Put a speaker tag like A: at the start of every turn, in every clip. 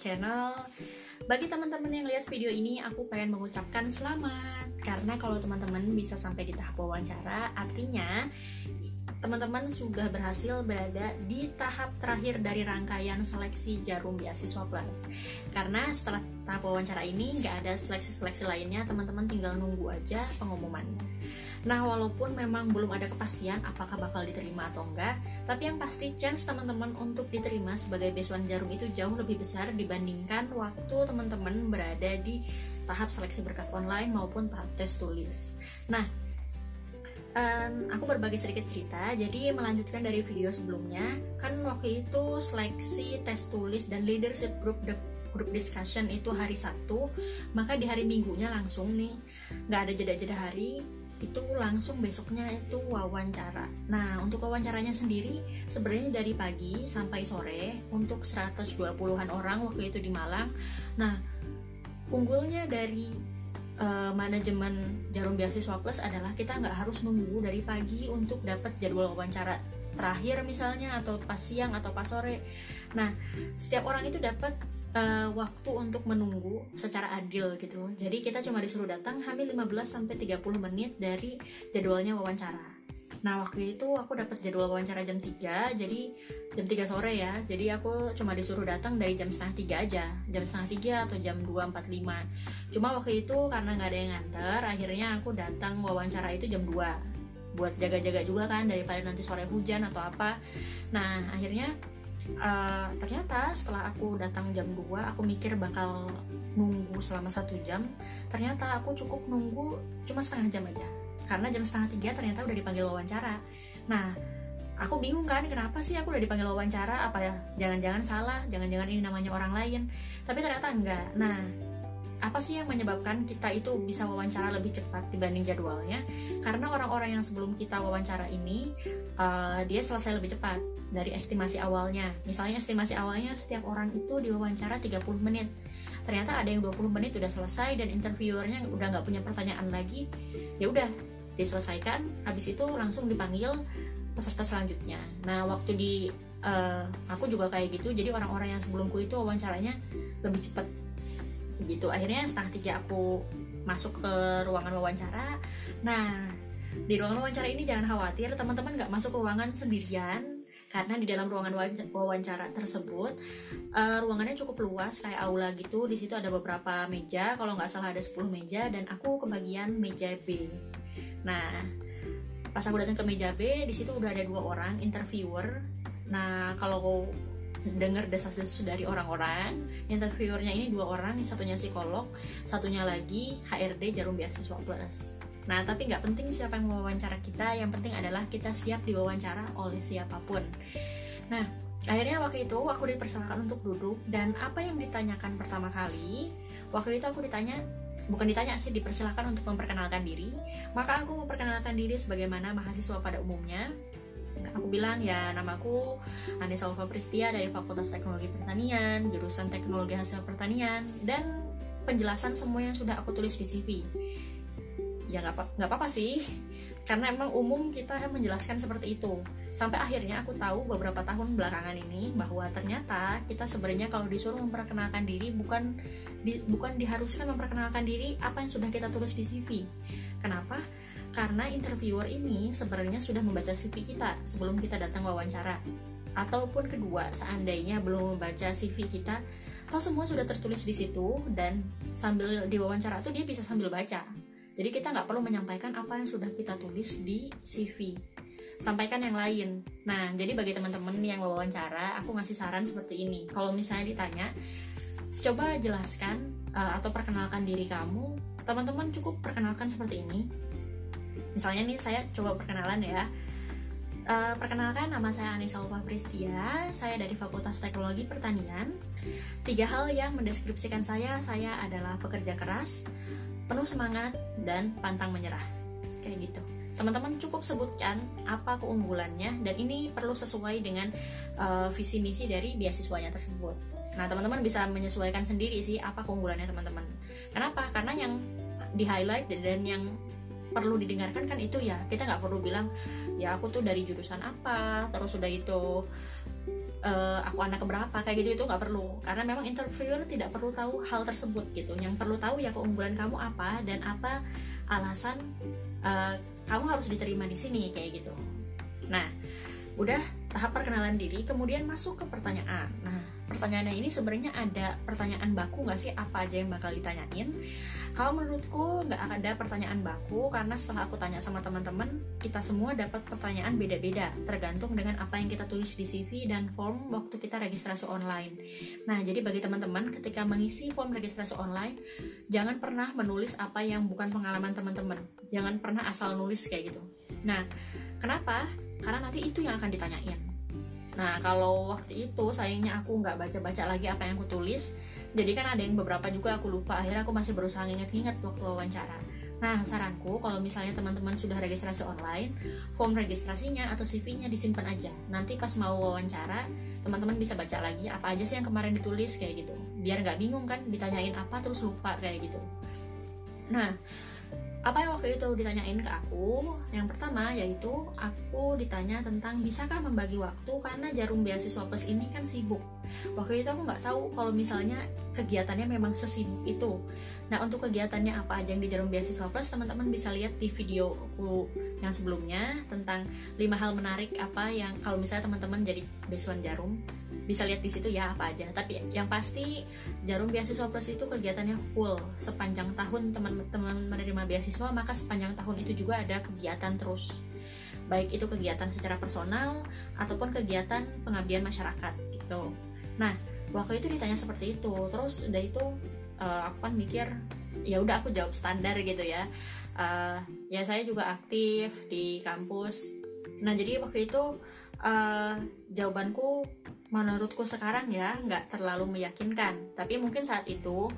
A: channel. Bagi teman-teman yang lihat video ini, aku pengen mengucapkan selamat. Karena kalau teman-teman bisa sampai di tahap wawancara Artinya teman-teman sudah berhasil berada di tahap terakhir dari rangkaian seleksi Jarum Beasiswa Plus. Karena setelah tahap wawancara ini nggak ada seleksi-seleksi lainnya, teman-teman tinggal nunggu aja pengumumannya. Nah, walaupun memang belum ada kepastian apakah bakal diterima atau enggak, tapi yang pasti chance teman-teman untuk diterima sebagai beasiswa Jarum itu jauh lebih besar dibandingkan waktu teman-teman berada di tahap seleksi berkas online maupun tahap tes tulis. Nah, um, aku berbagi sedikit cerita. Jadi melanjutkan dari video sebelumnya, kan waktu itu seleksi tes tulis dan leadership group grup discussion itu hari Sabtu, maka di hari Minggunya langsung nih, nggak ada jeda-jeda hari, itu langsung besoknya itu wawancara. Nah, untuk wawancaranya sendiri sebenarnya dari pagi sampai sore untuk 120-an orang waktu itu di Malang. Nah, unggulnya dari uh, manajemen Jarum Beasiswa Plus adalah kita nggak harus nunggu dari pagi untuk dapat jadwal wawancara terakhir misalnya atau pas siang atau pas sore. Nah, setiap orang itu dapat uh, waktu untuk menunggu secara adil gitu. Jadi kita cuma disuruh datang hamil 15 sampai 30 menit dari jadwalnya wawancara. Nah waktu itu aku dapat jadwal wawancara jam 3 Jadi jam 3 sore ya. Jadi aku cuma disuruh datang dari jam setengah 3 aja. Jam setengah 3 atau jam 2.45 Cuma waktu itu karena nggak ada yang nganter Akhirnya aku datang wawancara itu jam 2 Buat jaga-jaga juga kan Daripada nanti sore hujan atau apa. Nah akhirnya uh, Ternyata setelah aku datang jam 2 Aku mikir bakal nunggu selama satu jam. Ternyata aku cukup nunggu cuma setengah jam aja karena jam setengah tiga ternyata udah dipanggil wawancara. Nah aku bingung kan kenapa sih aku udah dipanggil wawancara? Apa ya jangan-jangan salah? Jangan-jangan ini namanya orang lain? Tapi ternyata enggak. Nah apa sih yang menyebabkan kita itu bisa wawancara lebih cepat dibanding jadwalnya? Karena orang-orang yang sebelum kita wawancara ini uh, dia selesai lebih cepat dari estimasi awalnya. Misalnya estimasi awalnya setiap orang itu diwawancara 30 menit. Ternyata ada yang 20 menit udah selesai dan interviewernya udah nggak punya pertanyaan lagi ya udah diselesaikan habis itu langsung dipanggil peserta selanjutnya. Nah waktu di uh, aku juga kayak gitu jadi orang-orang yang sebelumku itu wawancaranya lebih cepat. Gitu akhirnya setengah tiga aku masuk ke ruangan wawancara. Nah di ruangan wawancara ini jangan khawatir teman-teman nggak masuk ruangan sendirian karena di dalam ruangan wawancara tersebut uh, ruangannya cukup luas kayak aula gitu. Di situ ada beberapa meja kalau nggak salah ada 10 meja dan aku kebagian meja B Nah, pas aku datang ke meja B, di situ udah ada dua orang interviewer. Nah, kalau dengar desas-desus dari orang-orang, interviewernya ini dua orang, satunya psikolog, satunya lagi HRD Jarum Beasiswa Plus. Nah, tapi nggak penting siapa yang mewawancara kita, yang penting adalah kita siap diwawancara oleh siapa pun. Nah, akhirnya waktu itu aku dipersilakan untuk duduk dan apa yang ditanyakan pertama kali, waktu itu aku ditanya bukan ditanya sih dipersilahkan untuk memperkenalkan diri. Maka aku memperkenalkan diri sebagaimana mahasiswa pada umumnya. Aku bilang ya namaku Anissa Ulfa Pristia dari Fakultas Teknologi Pertanian jurusan Teknologi Hasil Pertanian dan penjelasan semua yang sudah aku tulis di CV ya nggak apa-apa sih karena emang umum kita menjelaskan seperti itu. Sampai akhirnya aku tahu beberapa tahun belakangan ini bahwa ternyata kita sebenarnya kalau disuruh memperkenalkan diri bukan di, bukan diharuskan memperkenalkan diri apa yang sudah kita tulis di CV kenapa? Karena interviewer ini sebenarnya sudah membaca CV kita sebelum kita datang wawancara. Ataupun kedua seandainya belum membaca CV kita atau semua sudah tertulis di situ dan sambil diwawancara tuh dia bisa sambil baca jadi kita nggak perlu menyampaikan apa yang sudah kita tulis di CV. Sampaikan yang lain. Nah, jadi bagi teman-teman yang wawancara, aku ngasih saran seperti ini. Kalau misalnya ditanya, coba jelaskan uh, atau perkenalkan diri kamu. Teman-teman cukup perkenalkan seperti ini. Misalnya nih saya coba perkenalan ya. Uh, perkenalkan nama saya Anissa Ulfa Pristia, saya dari Fakultas Teknologi Pertanian. Tiga hal yang mendeskripsikan saya, saya adalah pekerja keras, penuh semangat dan pantang menyerah. Kayak gitu. Teman-teman cukup sebutkan apa keunggulannya dan ini perlu sesuai dengan uh, visi misi dari beasiswanya tersebut. Nah teman-teman bisa menyesuaikan sendiri sih apa keunggulannya teman-teman. Kenapa? Karena yang di highlight dan yang perlu didengarkan kan itu ya. Kita nggak perlu bilang ya aku tuh dari jurusan apa terus sudah itu uh, aku anak keberapa kayak gitu itu nggak perlu. Karena memang interviewer tidak perlu tahu hal tersebut gitu. Yang perlu tahu ya keunggulan kamu apa dan apa alasan uh, kamu harus diterima di sini kayak gitu. Nah udah tahap perkenalan diri kemudian masuk ke pertanyaan. Nah pertanyaannya ini sebenarnya ada pertanyaan baku nggak sih? Apa aja yang bakal ditanyain kalau menurutku nggak ada pertanyaan baku karena setelah aku tanya sama teman-teman kita semua dapat pertanyaan beda-beda tergantung dengan apa yang kita tulis di CV dan form waktu kita registrasi online. Nah jadi bagi teman-teman ketika mengisi form registrasi online jangan pernah menulis apa yang bukan pengalaman teman-teman. Jangan pernah asal nulis kayak gitu. Nah kenapa? Karena nanti itu yang akan ditanyain. Nah kalau waktu itu sayangnya aku nggak baca-baca lagi apa yang aku tulis jadi kan ada yang beberapa juga aku lupa. Akhirnya aku masih berusaha nginget-nginget waktu wawancara. Nah saranku kalau misalnya teman-teman sudah registrasi online form registrasinya atau CV-nya disimpan aja. Nanti pas mau wawancara teman-teman bisa baca lagi apa aja sih yang kemarin ditulis kayak gitu. Biar nggak bingung kan ditanyain apa terus lupa kayak gitu. Nah apa yang waktu itu ditanyain ke aku? Yang pertama yaitu aku ditanya tentang bisakah membagi waktu karena jarum beasiswa plus ini kan sibuk waktu itu aku nggak tahu kalau misalnya kegiatannya memang sesibuk itu. Nah untuk kegiatannya apa aja yang di jarum beasiswa plus teman-teman bisa lihat di video aku yang sebelumnya tentang lima hal menarik apa yang kalau misalnya teman-teman jadi besuan jarum bisa lihat di situ ya apa aja. Tapi yang pasti jarum beasiswa plus itu kegiatannya full sepanjang tahun teman-teman menerima beasiswa maka sepanjang tahun itu juga ada kegiatan terus. Baik itu kegiatan secara personal ataupun kegiatan pengabdian masyarakat gitu nah waktu itu ditanya seperti itu. Terus udah itu uh, aku kan mikir ya udah aku jawab standar gitu ya. Uh, ya saya juga aktif di kampus. Nah jadi waktu itu uh, jawabanku menurutku sekarang ya nggak terlalu meyakinkan. Tapi mungkin saat itu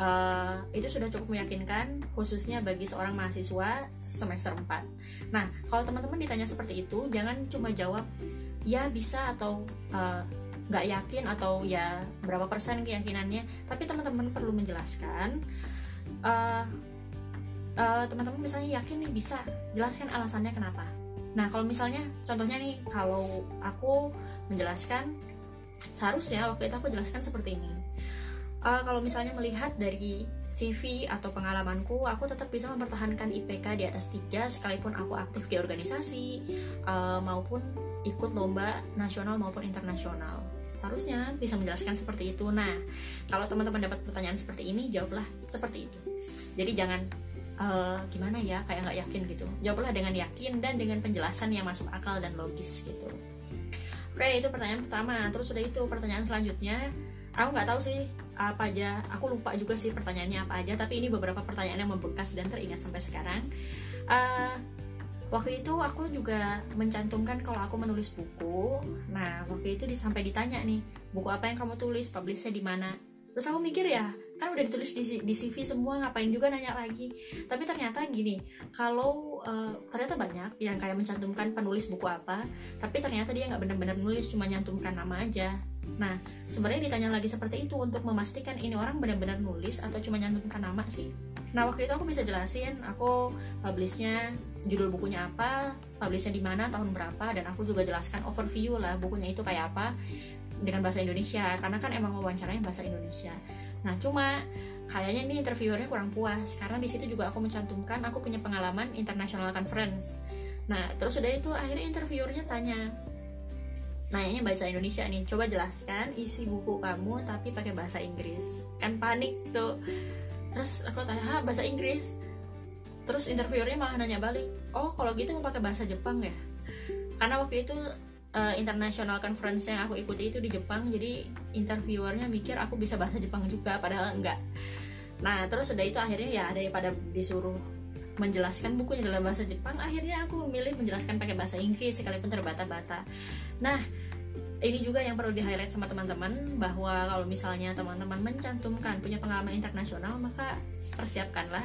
A: uh, itu sudah cukup meyakinkan khususnya bagi seorang mahasiswa semester 4 nah kalau teman-teman ditanya seperti itu jangan cuma jawab ya bisa atau uh, nggak yakin atau ya berapa persen keyakinannya. Tapi teman-teman perlu menjelaskan uh, uh, teman-teman misalnya yakin nih bisa jelaskan alasannya kenapa. Nah kalau misalnya contohnya nih kalau aku menjelaskan seharusnya waktu itu aku jelaskan seperti ini. Uh, kalau misalnya melihat dari CV atau pengalamanku, aku tetap bisa mempertahankan IPK di atas 3 sekalipun aku aktif di organisasi uh, maupun ikut lomba nasional maupun internasional. Harusnya bisa menjelaskan seperti itu. Nah, kalau teman-teman dapat pertanyaan seperti ini, jawablah seperti itu. Jadi jangan uh, gimana ya, kayak nggak yakin gitu. Jawablah dengan yakin dan dengan penjelasan yang masuk akal dan logis gitu. Oke, itu pertanyaan pertama. Terus udah itu pertanyaan selanjutnya. Aku nggak tahu sih apa aja. Aku lupa juga sih pertanyaannya apa aja. Tapi ini beberapa pertanyaan yang membekas dan teringat sampai sekarang. Uh, waktu itu aku juga mencantumkan kalau aku menulis buku. Nah, waktu itu sampai ditanya nih, buku apa yang kamu tulis, publishnya di mana? Terus aku mikir ya, kan udah ditulis di, di CV semua ngapain juga nanya lagi. Tapi ternyata gini kalau uh, ternyata banyak yang kayak mencantumkan penulis buku apa tapi ternyata dia nggak benar-benar nulis cuma nyantumkan nama aja. Nah sebenarnya ditanya lagi seperti itu untuk memastikan ini orang benar-benar nulis atau cuma nyantumkan nama sih. Nah waktu itu aku bisa jelasin aku publishnya judul bukunya apa publishnya di mana tahun berapa dan aku juga jelaskan overview lah bukunya itu kayak apa dengan bahasa Indonesia. Karena kan emang wawancaranya bahasa Indonesia Nah, cuma kayaknya ini interviewernya kurang puas karena di situ juga aku mencantumkan aku punya pengalaman international conference. Nah, terus udah itu akhirnya interviewernya tanya, nanyanya bahasa Indonesia nih, coba jelaskan isi buku kamu tapi pakai bahasa Inggris. Kan panik tuh. Terus aku tanya, ah bahasa Inggris. Terus interviewernya malah nanya balik, oh kalau gitu mau pakai bahasa Jepang ya? Karena waktu itu uh, international conference yang aku ikuti itu di Jepang. Jadi interviewernya mikir aku bisa bahasa Jepang juga padahal enggak. Nah terus udah itu akhirnya ya daripada disuruh menjelaskan bukunya dalam bahasa Jepang akhirnya aku memilih menjelaskan pakai bahasa Inggris sekalipun terbata-bata. Nah ini juga yang perlu di highlight sama teman-teman bahwa kalau misalnya teman-teman mencantumkan punya pengalaman internasional maka persiapkanlah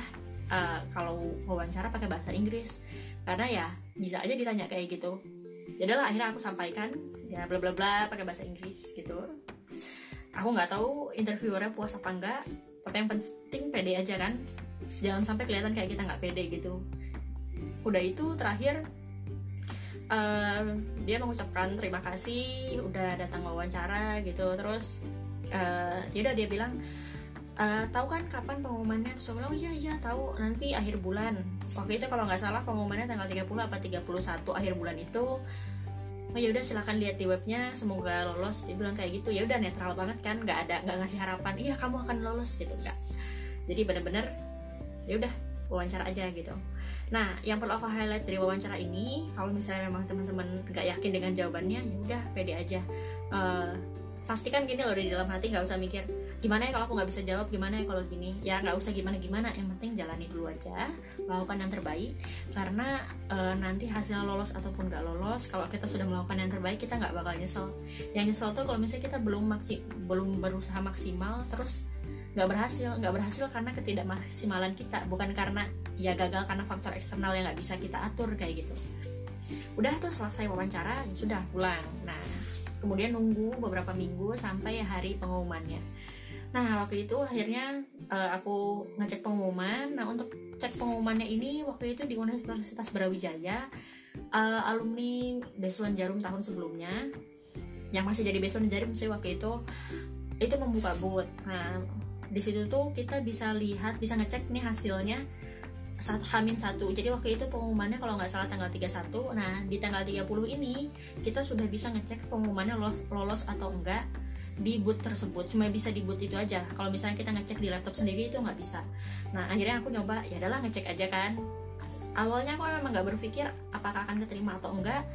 A: uh, kalau wawancara pakai bahasa Inggris. Karena ya bisa aja ditanya kayak gitu ya lah akhirnya aku sampaikan ya bla bla bla pakai bahasa Inggris gitu. Aku nggak tahu interviewernya puas apa enggak tapi yang penting pede aja kan. Jangan sampai kelihatan kayak kita nggak pede gitu. Udah itu terakhir uh, dia mengucapkan terima kasih udah datang wawancara gitu. Terus uh, ya udah dia bilang uh, tahu kan kapan pengumumannya? Terus bilang oh iya iya tahu. Nanti akhir bulan. Waktu itu kalau nggak salah pengumumannya tanggal 30 apa 31 akhir bulan itu. Oh ya udah silahkan lihat di webnya semoga lolos. Dia bilang kayak gitu. Ya udah netral banget kan nggak ada nggak ngasih harapan. Iya kamu akan lolos gitu enggak jadi bener-bener ya udah wawancara aja gitu. Nah yang perlu aku highlight dari wawancara ini kalau misalnya memang teman-teman nggak yakin dengan jawabannya ya udah pede aja. Uh, pastikan gini loh di dalam hati nggak usah mikir gimana ya kalau aku nggak bisa jawab? Gimana ya kalau gini? Ya nggak usah gimana gimana yang penting jalani dulu aja lakukan yang terbaik. Karena e, nanti hasil lolos ataupun nggak lolos kalau kita sudah melakukan yang terbaik kita nggak bakal nyesel. Yang nyesel tuh kalau misalnya kita belum maksi belum berusaha maksimal terus nggak berhasil. Nggak berhasil karena ketidakmaksimalan kita bukan karena ya gagal karena faktor eksternal yang nggak bisa kita atur kayak gitu. Udah tuh selesai wawancara ya sudah pulang. Nah kemudian nunggu beberapa minggu sampai hari pengumumannya Nah waktu itu akhirnya uh, aku ngecek pengumuman. Nah untuk cek pengumumannya ini waktu itu di Universitas Brawijaya uh, alumni Besuan Jarum tahun sebelumnya yang masih jadi Besuan Jarum sih waktu itu itu membuka booth. Nah di situ tuh kita bisa lihat bisa ngecek nih hasilnya saat Hamin satu. Jadi waktu itu pengumumannya kalau nggak salah tanggal 31 nah di tanggal 30 ini kita sudah bisa ngecek pengumumannya lolos, lolos atau enggak di boot tersebut. Cuma bisa di boot itu aja. Kalau misalnya kita ngecek di laptop sendiri itu nggak bisa. Nah akhirnya aku nyoba ya adalah ngecek aja kan. Awalnya aku memang nggak berpikir apakah akan keterima atau enggak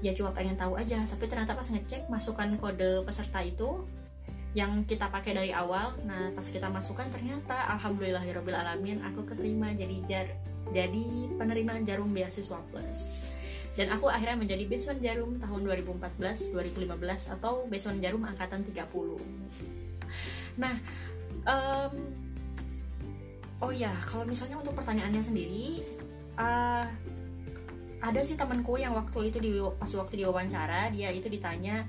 A: ya cuma pengen tahu aja. Tapi ternyata pas ngecek masukkan kode peserta itu yang kita pakai dari awal. Nah pas kita masukkan ternyata alhamdulillahirobbilalamin aku keterima jadi jar jadi penerimaan jarum beasiswa plus. Dan aku akhirnya menjadi Beson Jarum tahun 2014-2015 atau Beson Jarum angkatan 30 nah um, oh ya kalau misalnya untuk pertanyaannya sendiri uh, ada sih temanku yang waktu itu di pas waktu diwawancara dia itu ditanya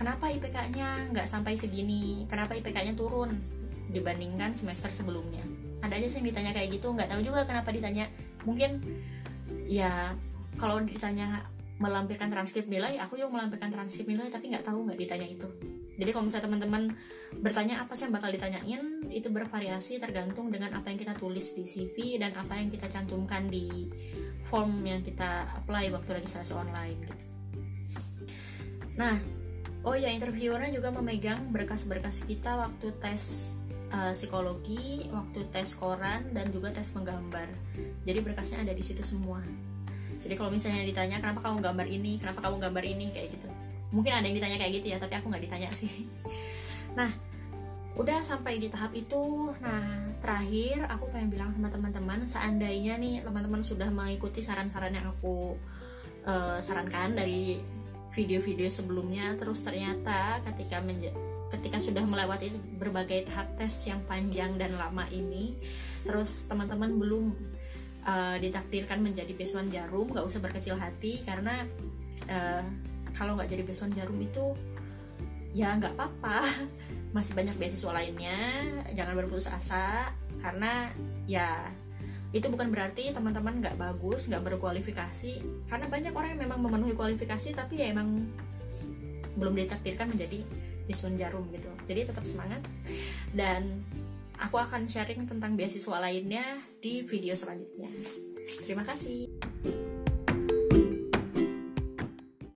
A: kenapa IPK-nya nggak sampai segini? Kenapa IPK-nya turun dibandingkan semester sebelumnya? Ada aja sih yang ditanya kayak gitu nggak tahu juga kenapa ditanya. Mungkin ya kalau ditanya melampirkan transkrip nilai aku juga melampirkan transkrip nilai tapi nggak tahu nggak ditanya itu. Jadi kalau misalnya teman-teman bertanya apa sih yang bakal ditanyain itu bervariasi tergantung dengan apa yang kita tulis di CV dan apa yang kita cantumkan di form yang kita apply waktu registrasi online gitu. Nah oh ya interviewernya juga memegang berkas-berkas kita waktu tes uh, psikologi, waktu tes koran dan juga tes menggambar. Jadi berkasnya ada di situ semua. Jadi kalau misalnya ditanya kenapa kamu gambar ini? Kenapa kamu gambar ini? kayak gitu. Mungkin ada yang ditanya kayak gitu ya tapi aku nggak ditanya sih. Nah udah sampai di tahap itu. Nah terakhir aku pengen bilang sama teman-teman seandainya nih teman-teman sudah mengikuti saran-saran yang aku uh, sarankan dari video-video sebelumnya terus ternyata ketika ketika sudah melewati berbagai tahap tes yang panjang dan lama ini terus teman-teman belum uh, ditakdirkan menjadi besuan jarum nggak usah berkecil hati karena uh, kalau nggak jadi besuan jarum itu ya nggak apa-apa. Masih banyak beasiswa lainnya jangan berputus asa karena ya itu bukan berarti teman-teman nggak bagus nggak berkualifikasi karena banyak orang yang memang memenuhi kualifikasi tapi ya emang belum ditakdirkan menjadi besuan jarum gitu jadi tetap semangat dan Aku akan sharing tentang beasiswa lainnya di video selanjutnya. Terima kasih.